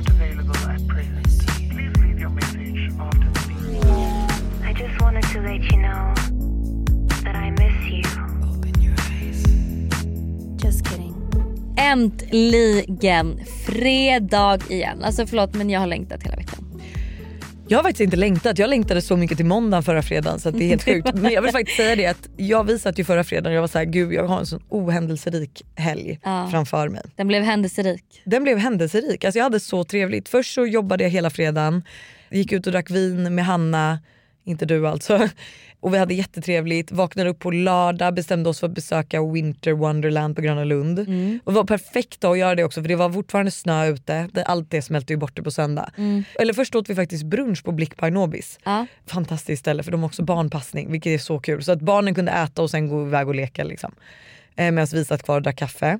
not available at present. Please leave your message after the beep. I just wanted to let you know that I miss you. Just kidding. Äntligen fredag igen. Alltså förlåt men jag har längtat hela veckan. Jag har faktiskt inte längtat. Jag längtade så mycket till måndagen förra fredagen så det är helt sjukt. Men jag vill faktiskt säga det att jag visade ju förra fredagen jag var så här, gud jag har en sån ohändelserik helg Ja. framför mig. Den blev händelserik. Den blev händelserik. Alltså jag hade så trevligt. Först så jobbade jag hela fredagen, gick ut och drack vin med Hanna, inte du alltså. Och vi hade jättetrevligt, vaknade upp på lördag, bestämde oss för att besöka Winter Wonderland på Gröna Lund. Och det var perfekt att göra det också för det var fortfarande snö ute, allt det smälte ju bort på söndag. Eller först åt vi faktiskt brunch på Blick by Nobis. Ja. Fantastiskt ställe för de har också barnpassning vilket är så kul. Så att barnen kunde äta och sen gå iväg och leka. Liksom. Eh, Medan vi satt kvar och drack kaffe.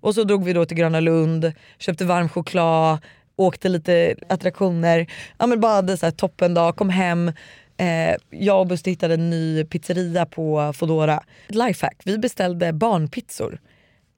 Och så drog vi då till Gröna Lund, köpte varm choklad, åkte lite attraktioner. Ja, men bara hade så här toppen dag, kom hem. Eh, jag och Buster hittade en ny pizzeria på Fodora. Lifehack, vi beställde barnpizzor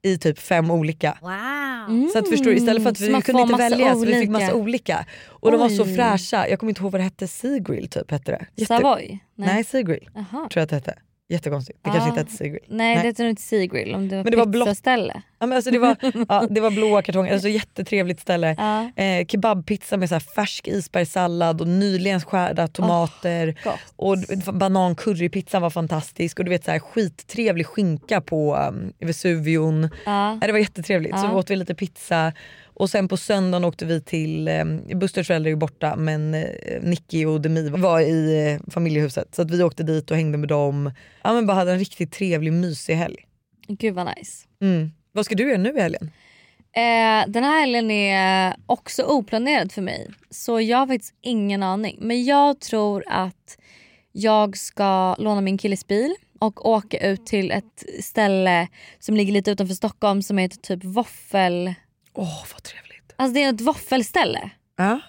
i typ fem olika. Wow. Så att förstår du, istället för att så vi man kunde får inte välja så vi fick olika. massa olika. Och de var så Oj. fräscha, jag kommer inte ihåg vad det hette, Seagrill typ hette det. Jätte- Savoy? Nej, Seagrill Jaha. tror jag att det hette. Jättekonstigt, det Ah. kanske inte hette Seagrill. Nej, det heter nog inte Seagrill om det var Men det var blått. pizzaställe. Ja, men alltså det, var, ja, det var blåa kartonger, alltså jättetrevligt ställe. Ja. Eh, kebabpizza med så här färsk isbergssallad och nyligen skärda tomater. gott. och banan currypizzan var fantastisk och du vet så här skittrevlig skinka på um, Vesuvion. Ja. Ja, det var jättetrevligt. Så Ja. åt vi lite pizza och sen på söndagen åkte vi till, um, Busters föräldrar är borta men uh, Nicky och Demi var i uh, familjehuset så att vi åkte dit och hängde med dem. Ja, men bara hade en riktigt trevlig mysig helg. Gud vad nice. Mm. Vad ska du göra nu i helgen? Eh, den här helgen är också oplanerad för mig. Så jag har faktiskt ingen aning. Men jag tror att jag ska låna min killes bil och åka ut till ett ställe som ligger lite utanför Stockholm som heter typ Våffel... Åh vad trevligt. Alltså det är ett våffelställe. Ja,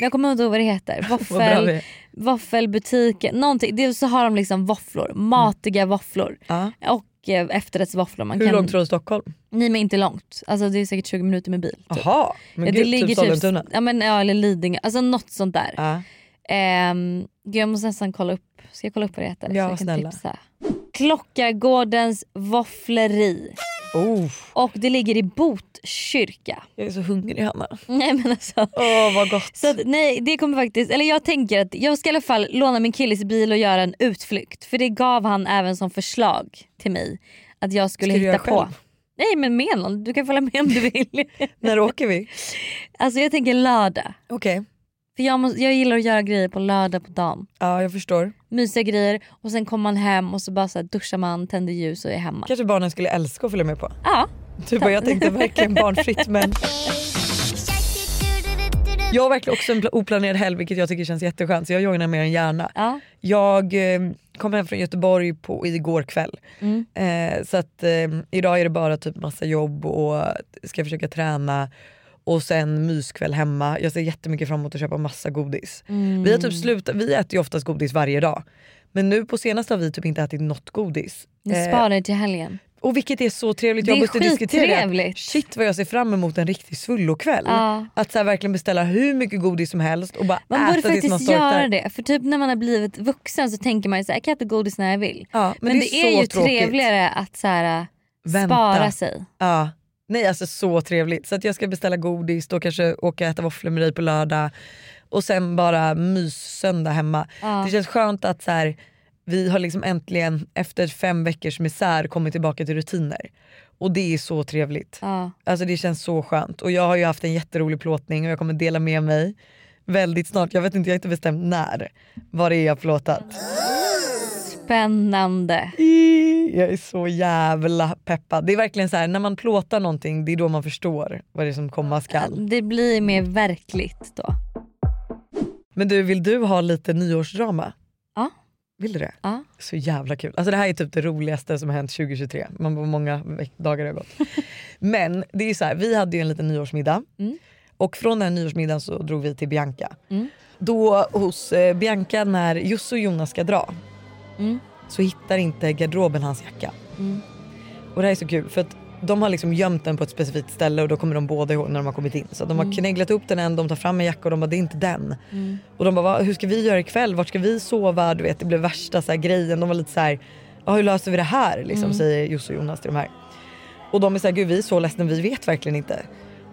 jag kommer inte ihåg vad det heter. Våffel, våffelbutiken, någonting. Dels så har de liksom våfflor, matiga våfflor. Ja. Och eh, efterrättsvåfflor. Man Hur kan... långt från Stockholm? Nej men inte långt. Alltså det är säkert 20 minuter med bil. Typ. Men Ja, gud, typ Sollentuna. ja, men, ja, eller Lidingö, alltså något sånt där. Ja. Ehm, gud, jag måste nästan kolla upp, ska jag kolla upp vad det heter? Ja, så jag kan snälla. Tipsa. Klockargårdens våffleri. Oh, Och det ligger i Botkyrka. jag är så hungrig Hanna. Nej men alltså. Åh vad gott. Så att, nej det kommer faktiskt, eller jag tänker att jag ska i alla fall låna min killes bil och göra en utflykt. För det gav han även som förslag till mig. Att jag skulle hitta på. själv? Nej men med någon, du kan följa med om du vill. När åker vi? alltså jag tänker lördag. Okej, För jag, måste, jag gillar att göra grejer på lördag på dagen. ja jag förstår. Mysiga grejer och sen kommer man hem och så bara så här duschar man, tänder ljus och är hemma. Kanske barnen skulle älska att följa med på. Ja, Typ vad jag tänkte verkligen barnfritt men jag har verkligen också en pla- oplanerad helg vilket jag tycker känns jätteskönt så jag joinar mer än gärna. ja. Jag eh, kom hem från Göteborg på, igår kväll. Mm. Eh, så att eh, idag är det bara typ massa jobb och ska försöka träna och sen myskväll hemma. Jag ser jättemycket fram emot att köpa massa godis. Mm. Vi har typ slutat, vi äter ju oftast godis varje dag. Men nu på senaste har vi typ inte ätit något godis. Ni Eh, sparar till helgen. och vilket är så trevligt. Det Jag måste diskutera det. Shit vad jag ser fram emot en riktig svullokväll. Ja. Att så verkligen beställa hur mycket godis som helst och bara Man borde äta tills man faktiskt göra storknar. det. För typ när man har blivit vuxen så tänker man ju så här, jag kan äta godis när jag vill. Ja, men, Men, det är, det är, så ju tråkigt. trevligare att så här, Vänta. spara sig. Ja. Nej alltså så trevligt. Så att jag ska beställa godis, då kanske åka och äta våfflor med dig på lördag och sen bara mys-söndag hemma. Ja. Det känns skönt att så här, vi har liksom äntligen efter fem veckors misär kommit tillbaka till rutiner. Och det är så trevligt. Ja. Alltså det känns så skönt. Och jag har ju haft en jätterolig plåtning och jag kommer dela med mig väldigt snart. Jag vet inte, jag har inte bestämt när. Vad det är jag plåtat. Spännande. Jag är så jävla peppad. Det är verkligen så här, när man plåtar någonting det är då man förstår vad det är som komma skall. Det blir mer verkligt då. Men du, vill du ha lite nyårsdrama? Ja. Vill du det? Ja. Så jävla kul. Alltså det här är typ det roligaste som har hänt 2023. Man var många dagar har gått. Men det är ju så här, vi hade ju en liten nyårsmiddag. Mm. Och från den nyårsmiddagen så drog vi till Bianca. Mm. Då hos eh, Bianca när Josse och Jonas ska dra Mm. Så hittar inte garderoben hans jacka. Mm. Och det här är så kul för att de har liksom gömt den på ett specifikt ställe och då kommer de båda ihåg när de har kommit in. Så de har knägglat upp den en, de tar fram en jacka och de bara det är inte den. Och de bara "Va, hur ska vi göra ikväll, vart ska vi sova? Du vet det blev värsta så här, grejen. De var lite så här, hur löser vi det här? Liksom, Säger Josse och Jonas till de här. Och de är såhär, gud vi är så ledsna, vi vet verkligen inte.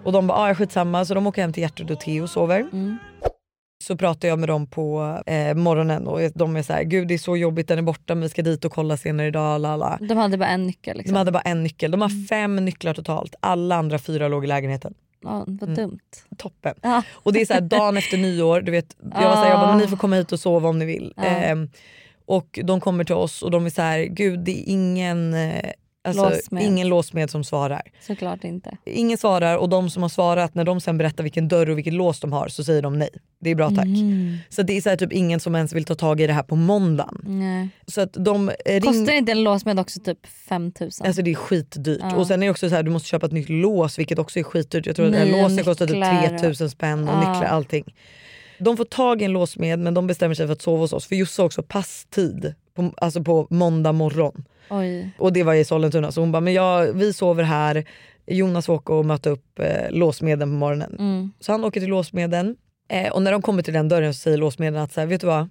Och de bara, ja skitsamma. Så de åker hem till Gertrud och Theo och sover. Så pratar jag med dem på eh, morgonen och de är såhär, gud det är så jobbigt, den är borta, men vi ska dit och kolla senare idag. Lala. De hade bara en nyckel. Liksom. De hade bara en nyckel, de har fem nycklar totalt. Alla andra fyra låg i lägenheten. ja, vad dumt. Toppen. Ja. Och det är så här dagen efter nyår, du vet, jag var såhär, jag bara, men ni får komma hit och sova om ni vill. Ja. Ehm, och de kommer till oss och de är så här, gud det är ingen, eh, alltså, Låsmed. ingen låsmed som svarar. Såklart inte. Ingen svarar och de som har svarat när de sen berättar vilken dörr och vilket lås de har så säger de nej. Det är bra tack. Mm. Så det är så här, typ ingen som ens vill ta tag i det här på måndagen. Nej. Så att de eh, ring... Kostar inte en låsmed också typ 5000? Alltså det är skitdyrt. Ja. Och sen är det också så här, du måste köpa ett nytt lås vilket också är skitdyrt. Jag tror att det här låset kostar typ nycklar. 3000 spänn och Ja. nycklar allting. De får tag i en låsmed men de bestämmer sig för att sova hos oss för Josse har också passtid på, alltså på måndag morgon. Oj. Och det var i Sollentuna så hon bara, men jag, vi sover här, Jonas åka och möta upp eh, låsmeden på morgonen. Mm. Så han åker till låsmeden eh, och när de kommer till den dörren så säger låsmeden att så här, vet du vad?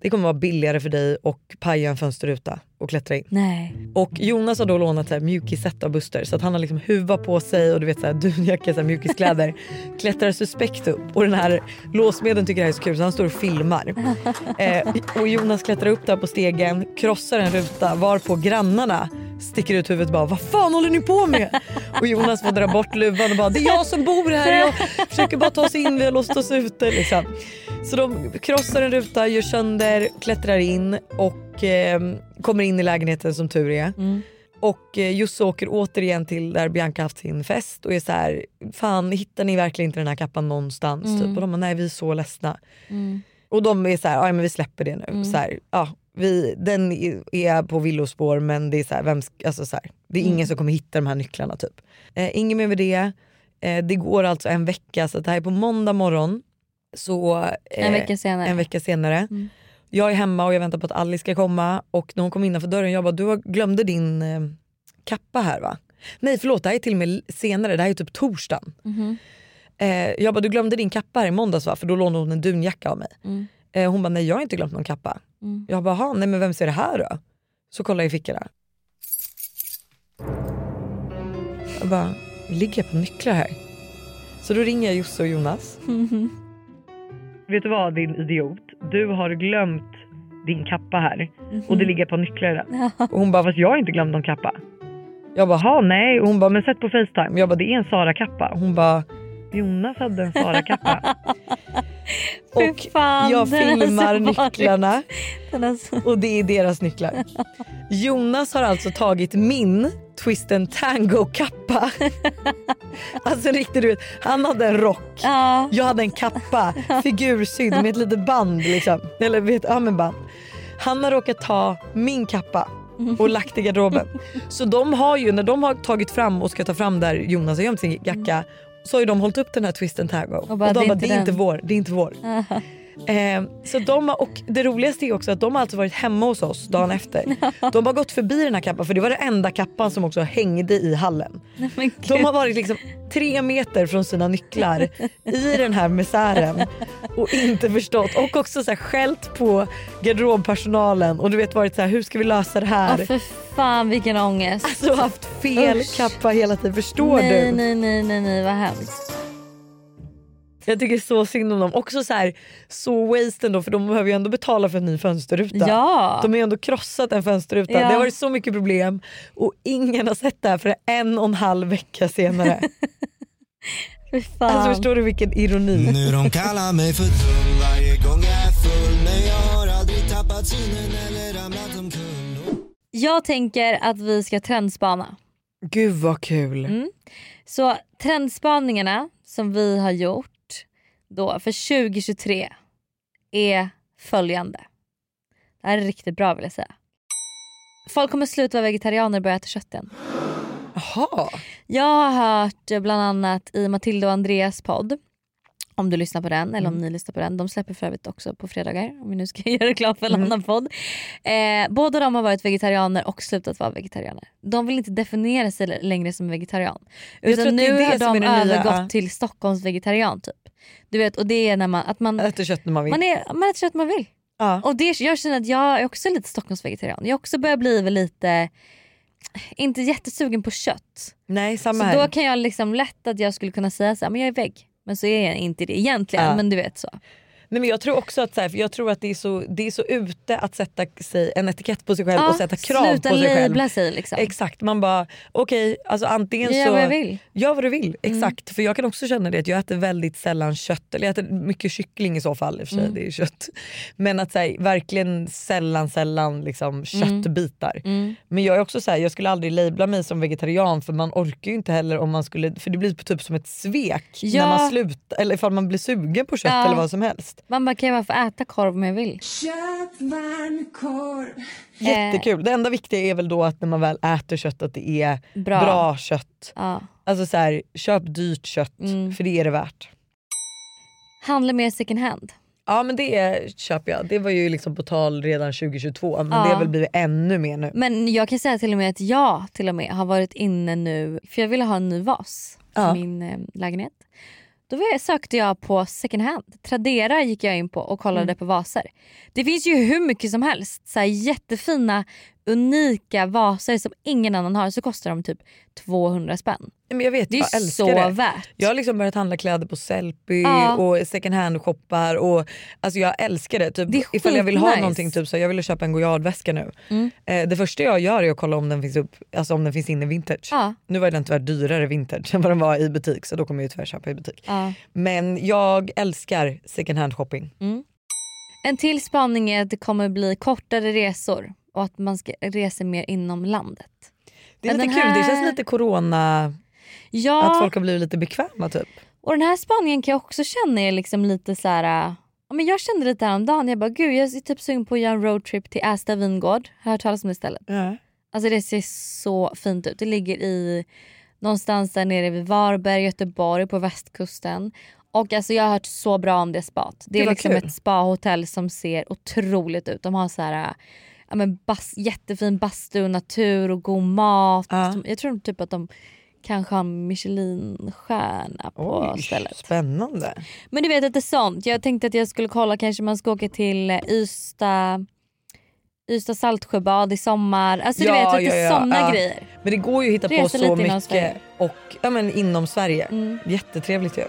Det kommer vara billigare för dig och paja en fönsterruta och klättra in. Nej. Och Jonas har då lånat så här mjukisset av Buster så att han har liksom huva på sig och du vet så här dunjacka, så här mjukiskläder. klättrar suspekt upp och den här låsmeden tycker det här är så kul så han står och filmar. Eh, och Jonas klättrar upp där på stegen, krossar en ruta varpå grannarna sticker ut huvudet och bara vad fan håller ni på med? Och Jonas får dra bort luvan och bara det är jag som bor här, jag försöker bara ta oss in, vi har låst oss ute. Liksom. Så de krossar en ruta, gör sönder, klättrar in och eh, kommer in i lägenheten som tur är. Mm. Och eh, åker återigen till där Bianca haft sin fest och är så här, fan hittar ni verkligen inte den här kappan någonstans? Mm. Typ. Och de bara, nej vi är så ledsna. Mm. Och de är så här, ja men vi släpper det nu. Mm. Så här, ja, vi, den är- på villospår men det är, så här, vem, alltså så här, det är Mm. ingen som kommer hitta de här nycklarna. Typ. Eh, inget mer med det. Eh, det går alltså en vecka så det här är på måndag morgon. Så, eh, En vecka senare. en vecka senare. Mm. Jag är hemma och jag väntar på att Alice ska komma och när hon kom innanför dörren jag bara du glömde din eh, kappa här va? Nej förlåt det här är till och med senare, det här är typ torsdagen. Mhm. Eh, jag bara du glömde din kappa här i måndags va? För då lånade hon en dunjacka av mig. Mm. Eh, hon bara nej jag har inte glömt någon kappa. Mm. Jag bara "Jaha, nej men vem ser det här då? Så kollar jag i fickorna. Jag bara, ligger jag på nycklar här? Så då ringer jag Josse och Jonas. Vet du vad din idiot? Du har glömt din kappa här och det ligger på nycklar. Och hon bara, fast jag har inte glömt någon kappa. Jag bara, ha nej. Och hon bara, men sätt på Facetime. Jag bara, det är en Sara-kappa. Hon bara, Jonas hade en Sara-kappa. Och fan, jag filmar nycklarna och det är deras nycklar. Jonas har alltså tagit min Twist and Tango-kappa. alltså riktigt du vet, han hade en rock. Ja. Jag hade en kappa, figursydd med ett litet band. Liksom. Eller vet, ja, men band. Han har råkat ta min kappa och lagt i garderoben. Så de har ju, när de har tagit fram och ska ta fram där Jonas har gömt sin jacka så har de hållit upp den här twist and tango. Och, bara, de "Det bara, det är inte den." vår, det är inte vår. Eh, så de har, och det roligaste är också att de har alltså varit hemma hos oss dagen efter. De har gått förbi den här kappan för det var den enda kappan som också hängde i hallen. De har varit liksom tre meter från sina nycklar i den här misären och inte förstått och också så här skällt på garderobpersonalen och du vet varit så här hur ska vi lösa det Ja, här? för fan vilken ångest. Alltså haft fel Usch. kappa hela tiden, förstår nej, du? nej, nej, nej, nej, vad hemskt. Jag tycker så synd om dem. Också så här, så waste ändå för de behöver ju ändå betala för en ny fönsterruta. Ja. De har ju ändå krossat en fönsterruta. Ja. Det har varit så mycket problem och ingen har sett det här för en och en halv vecka senare. Fan. alltså förstår du vilken ironi? Nu de kallar mig för dum varje gång jag är full Men jag har aldrig tappat synen eller ramlat omkull Jag tänker att vi ska trendspana. Gud vad kul. Mm. Så trendspaningarna som vi har gjort då för 2023 är följande. Det här är riktigt bra vill jag säga. Folk kommer sluta vara vegetarianer och börja äta kött igen. Jaha. Jag har hört eh, bland annat i Matilda och Andreas podd Om du lyssnar på den eller om Mm. ni lyssnar på den. De släpper för övrigt också på fredagar om vi nu ska göra reklam för en Mm. annan podd. Eh, båda de har varit vegetarianer och slutat vara vegetarianer. De vill inte definiera sig längre som vegetarian. Utan nu har de nya, övergått ja. till Stockholms vegetarian typ. Du vet och det är när man, att man, Äter kött när man vill. man, är, man äter kött man vill. ja. Och det, jag känner att jag är också lite Stockholmsvegetarian. Jag också börjar bli lite, inte jättesugen på kött. Nej samma Så här. då kan jag liksom lätt att jag skulle kunna säga så här, men jag är vägg. Men så är jag inte det egentligen. Ja. Men du vet så. Nej, men jag tror också att, så här, jag tror att det, är så, det är så ute att sätta sig en etikett på sig själv och sätta krav sluta på sig själv. labla sig liksom. Exakt, man bara okej alltså antingen gör så... vad jag vill. Mm. Gör vad du vill, exakt. För jag kan också känna det att jag äter väldigt sällan kött, eller jag äter mycket kyckling i så fall i och för sig, Mm. det är kött. Men att säga verkligen sällan sällan liksom köttbitar. Mm. Men jag är också så här, jag skulle aldrig labla mig som vegetarian för man orkar ju inte heller om man skulle, för det blir typ som ett svek Ja. när man slutar, eller ifall man blir sugen på kött Ja. eller vad som helst. Man bara, kan jag bara få äta korv om jag vill? Jättekul. Det enda viktiga är väl då att när man väl äter kött att det är Bra. bra, kött. Ja. Alltså så här, köp dyrt kött Mm. för det är det värt. Handla mer second hand. Ja men det köper jag. Det var ju liksom på tal redan 2022 men Ja. det har väl blivit ännu mer nu. Men jag kan säga till och med att jag till och med har varit inne nu, för jag ville ha en ny vas Ja. min eh, lägenhet. Då sökte jag på second hand. Tradera gick jag in på och kollade Mm. på vaser. Det finns ju hur mycket som helst. Så jättefina unika vaser som ingen annan har så kostar de typ 200 spänn. Men jag vet, Det är jag så det. värt. Jag har liksom börjat handla kläder på Sellpy Ja. och second hand shoppar och alltså jag älskar det. Typ, Det är ifall jag vill ha skitnice. någonting, typ, så jag ville köpa en Goyardväska nu. Mm. Eh, det första jag gör är att kolla om den finns, upp, alltså om den finns inne vintage. Ja, Nu var den tyvärr dyrare vintage än vad den var i butik så då kommer jag tyvärr köpa i butik. ja. Men jag älskar second hand shopping. En till spaning är att det kommer bli kortare resor och att man ska resa mer inom landet. Det är Men lite kul, det här- känns lite corona, Ja, att folk har blivit lite bekväma typ. och den här spaningen kan jag också känna är liksom lite så här. men jag kände lite häromdagen, jag bara gud jag är typ sugen på att göra en roadtrip till Ästa vingård. Har hört talas om det stället? Ja. Alltså det ser så fint ut. Det ligger i någonstans där nere vid Varberg, Göteborg på västkusten. Och alltså jag har hört så bra om det spat. Det är Gud, vad liksom kul. ett spahotell som ser otroligt ut. De har så här, ja, men bas, jättefin bastu, natur och god mat. Ja. Jag tror typ att de kanske har Michelin-stjärna på Oj, stället. spännande. Men du vet att det är sånt. Jag tänkte att jag skulle kolla kanske man ska åka till eh, Ystad Ystad Saltsjöbad i sommar. Alltså du Ja, vet lite ja, ja, såna ja. grejer. Men det går ju att hitta på Resa så lite inom mycket och, ja, men inom Sverige. Mm. Jättetrevligt ju.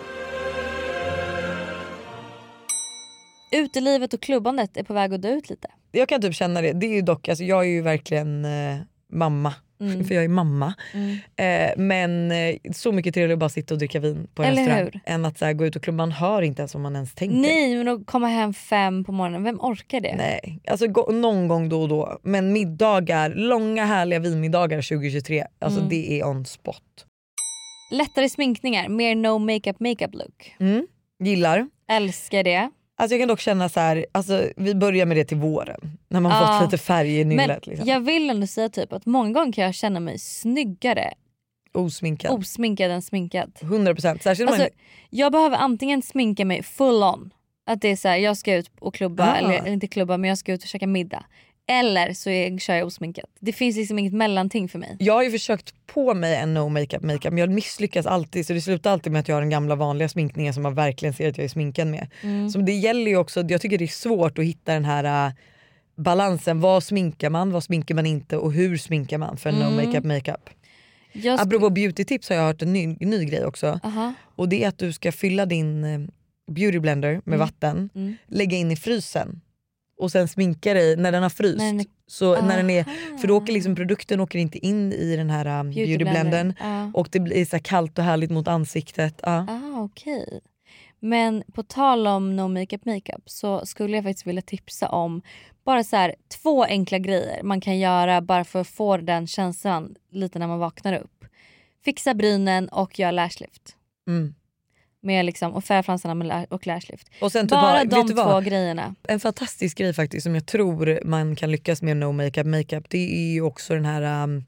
Utelivet och klubbandet är på väg att dö ut lite. Jag kan typ känna det. Det är ju dock, alltså, jag är ju verkligen eh, mamma. Mm. För jag är mamma. Mm. Eh, men eh, så mycket trevligare att bara sitta och dricka vin på en Eller restaurang. hur? Än att så här, gå ut och klubba. Man hör inte ens vad man ens tänker. Nej men att komma hem fem på morgonen, vem orkar det? Nej, alltså gå, någon gång då och då. Men middagar, långa härliga vinmiddagar 2023, alltså Mm. det är on spot. Lättare sminkningar, mer no makeup makeup look. Mm. Gillar. Älskar det. Alltså jag kan dock känna så här, alltså vi börjar med det till våren. När man Ja. fått lite färg i nyllet. Liksom. jag vill ändå säga typ att många gånger kan jag känna mig snyggare Osminkad. osminkad än sminkad. 100% särskilt om Alltså, man, jag behöver antingen sminka mig full on, att det är så här, jag ska ut och klubba, Ah. eller inte klubba men jag ska ut och käka middag. Eller så är, kör jag osminkad. Det finns liksom inget mellanting för mig. Jag har ju försökt på mig en no makeup makeup men jag misslyckas alltid så det slutar alltid med att jag har den gamla vanliga sminkningen som man verkligen ser att jag är sminkad med. Mm. Så det gäller ju också, jag tycker det är svårt att hitta den här äh, balansen. Vad sminkar man, vad sminkar man inte och hur sminkar man för en no Mm. makeup makeup. Jag sk- Apropå beautytips har jag hört en ny, ny grej också. Aha. Och det är att du ska fylla din eh, beauty blender med Mm. vatten, Mm. lägga in i frysen och sen sminka dig när den har fryst. Den så när den är, Aha. för då åker liksom produkten åker inte in i den här um, Beauty beautyblendern Ja. och det blir så kallt och härligt mot ansiktet. Ja. Ah, okej. Men på tal om no makeup makeup så skulle jag faktiskt vilja tipsa om bara så här, två enkla grejer man kan göra bara för att få den känslan lite när man vaknar upp. Fixa brynen och göra lashlift. Mm. Med liksom, och färga fransarna med la- och lashlift. Och sen typ Bara ha- de två vad? grejerna. En fantastisk grej faktiskt som jag tror man kan lyckas med no makeup makeup det är ju också den här um,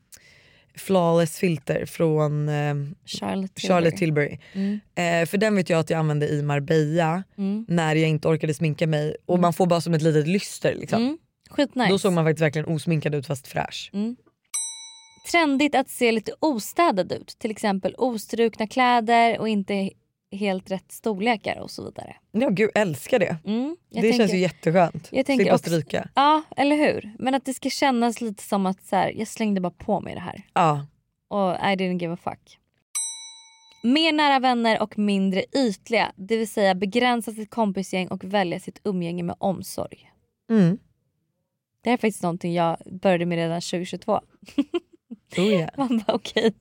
flawless filter från eh, Charlotte Tilbury. Charlotte Tilbury. Mm. Eh, för den vet jag att jag använde i Marbella Mm. när jag inte orkade sminka mig och man får bara som ett litet lyster. Liksom. Mm. Skitnice. Då såg man faktiskt verkligen osminkad ut fast fräsch. Mm. Trendigt att se lite ostädad ut. Till exempel ostrukna kläder och inte helt rätt storlekar och så vidare. Ja gud älskar det. Mm. Det tänker, känns ju jätteskönt. jag tänker Slippa stryka. Ja, eller hur? Men att det ska kännas lite som att så här, jag slängde bara på mig det här. Ja. Och I didn't give a fuck. Mer nära vänner och mindre ytliga. Det vill säga begränsa sitt kompisgäng och välja sitt umgänge med omsorg. Mm. Det här är faktiskt någonting jag började med redan 2022. Oh, yeah. Man bara okej.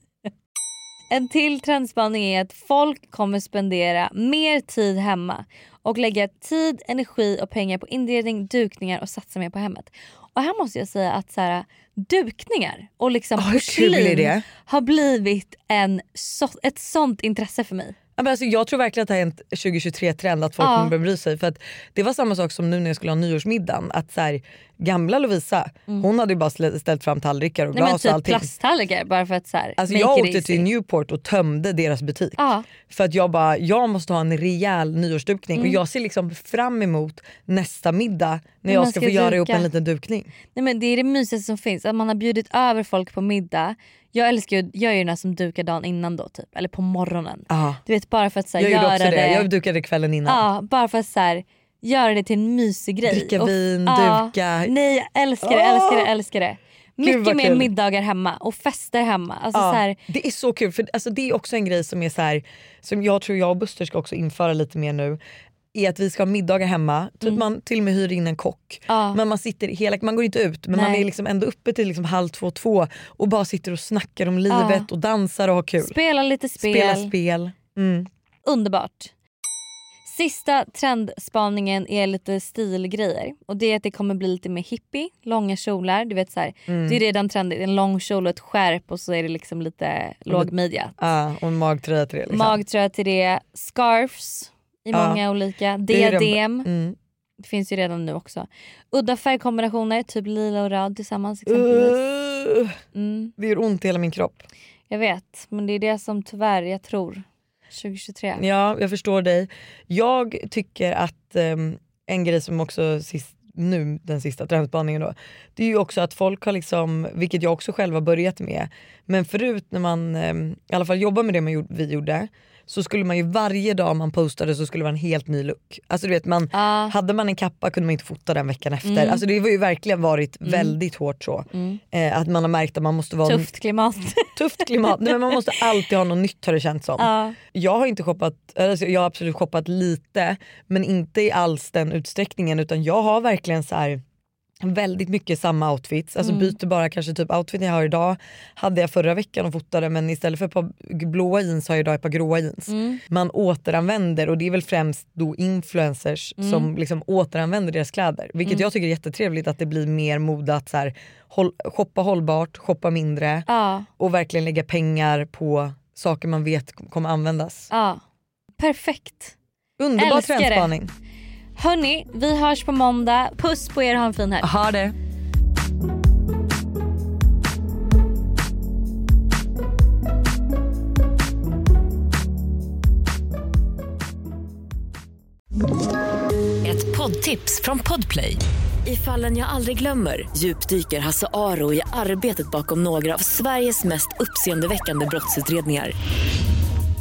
En till trendspaning är att folk kommer spendera mer tid hemma och lägga tid, energi och pengar på inredning, dukningar och satsa mer på hemmet. Och här måste jag säga att så här, dukningar och liksom är porslin har blivit en så, ett sånt intresse för mig. Ja, men alltså, jag tror verkligen att det här är en 2023-trend att folk Ja. kommer börja bry sig. För att det var samma sak som nu när jag skulle ha nyårsmiddagen. Att så här, gamla Lovisa hon hade ju bara ställt fram tallrikar och Mm. Nej, men glas och typ allting. plasttallrikar bara för att så här, Alltså jag åkte till Newport och tömde deras butik. Ja. För att jag bara, jag måste ha en rejäl nyårsdukning Mm. och jag ser liksom fram emot nästa middag när jag ska, ska få göra ihop duka. en liten dukning. Nej, men det är det mysigaste som finns. Att man har bjudit över folk på middag. Jag älskar ju, jag är ju den här som dukar dagen innan då typ. Eller på morgonen. Ja. Du vet bara för att så här, Jag göra det, det. jag dukade kvällen innan. Ja, bara för att så här, göra det till en mysig grej. Dricka Och- vin, ja. duka. Nej jag älskar det, älskar det, älskar det. Mycket mer middagar hemma och fester hemma. Alltså, Ja, så här, det är så kul för alltså, det är också en grej som är så här, som jag tror jag och Buster ska också införa lite mer nu. Är att vi ska ha middagar hemma, typ man till och med hyr in en kock. Mm. Ja. Men man sitter hela, man går inte ut men man Nej. är liksom ändå uppe till liksom halv två, två och bara sitter och snackar om livet och dansar och har kul. spela lite spel. Spela spel. Mm. Underbart. Sista trendspaningen är lite stilgrejer. Och det är att det kommer bli lite mer hippie, långa kjolar. Du vet så här, Mm. Det är redan trendigt, en lång kjol och ett skärp och så är det liksom lite lågmidja. Ja, och en magtröja till det. Liksom. Magtröja till det, scarfs i Ja. många olika, Det diadem. Mm. Det finns ju redan nu också. Udda färgkombinationer, typ lila och röd tillsammans exempelvis. Uh, Mm, det gör ont i hela min kropp. jag vet, men det är det som tyvärr jag tror 2023. Ja, jag förstår dig. Jag tycker att um, en grej som också sist, nu den sista trendspaningen då, det är ju också att folk har liksom, vilket jag också själv har börjat med, men förut när man um, i alla fall jobbar med det man gjorde, vi gjorde, så skulle man ju varje dag man postade så skulle det vara en helt ny look. Alltså du vet man, Ah, hade man en kappa kunde man inte fota den veckan efter. Mm. Alltså det har ju verkligen varit väldigt hårt så. mm. Eh, att man har märkt att man måste vara Tufft klimat. tufft klimat. Nej, men man måste alltid ha något nytt har det känts som. Ja. Jag har inte shoppat, alltså jag har absolut shoppat lite men inte i alls den utsträckningen utan jag har verkligen så här väldigt mycket samma outfits. Alltså byter bara kanske typ outfiten jag har idag hade jag förra veckan och fotade men istället för ett par blåa jeans har jag idag ett par gråa jeans. Mm. Man återanvänder och det är väl främst då influencers som liksom återanvänder deras kläder. Vilket jag tycker är jättetrevligt att det blir mer mode att så här, håll, shoppa hållbart, shoppa mindre Ja, och verkligen lägga pengar på saker man vet kommer användas. ja. Perfekt. Underbar Älskar det. Hörni, vi hörs på måndag. Puss på er, ha en fin helg. Ha det. Ett poddtips från Podplay. I fallen jag aldrig glömmer djupdyker Hasse Aro i arbetet bakom några av Sveriges mest uppseendeväckande brottsutredningar.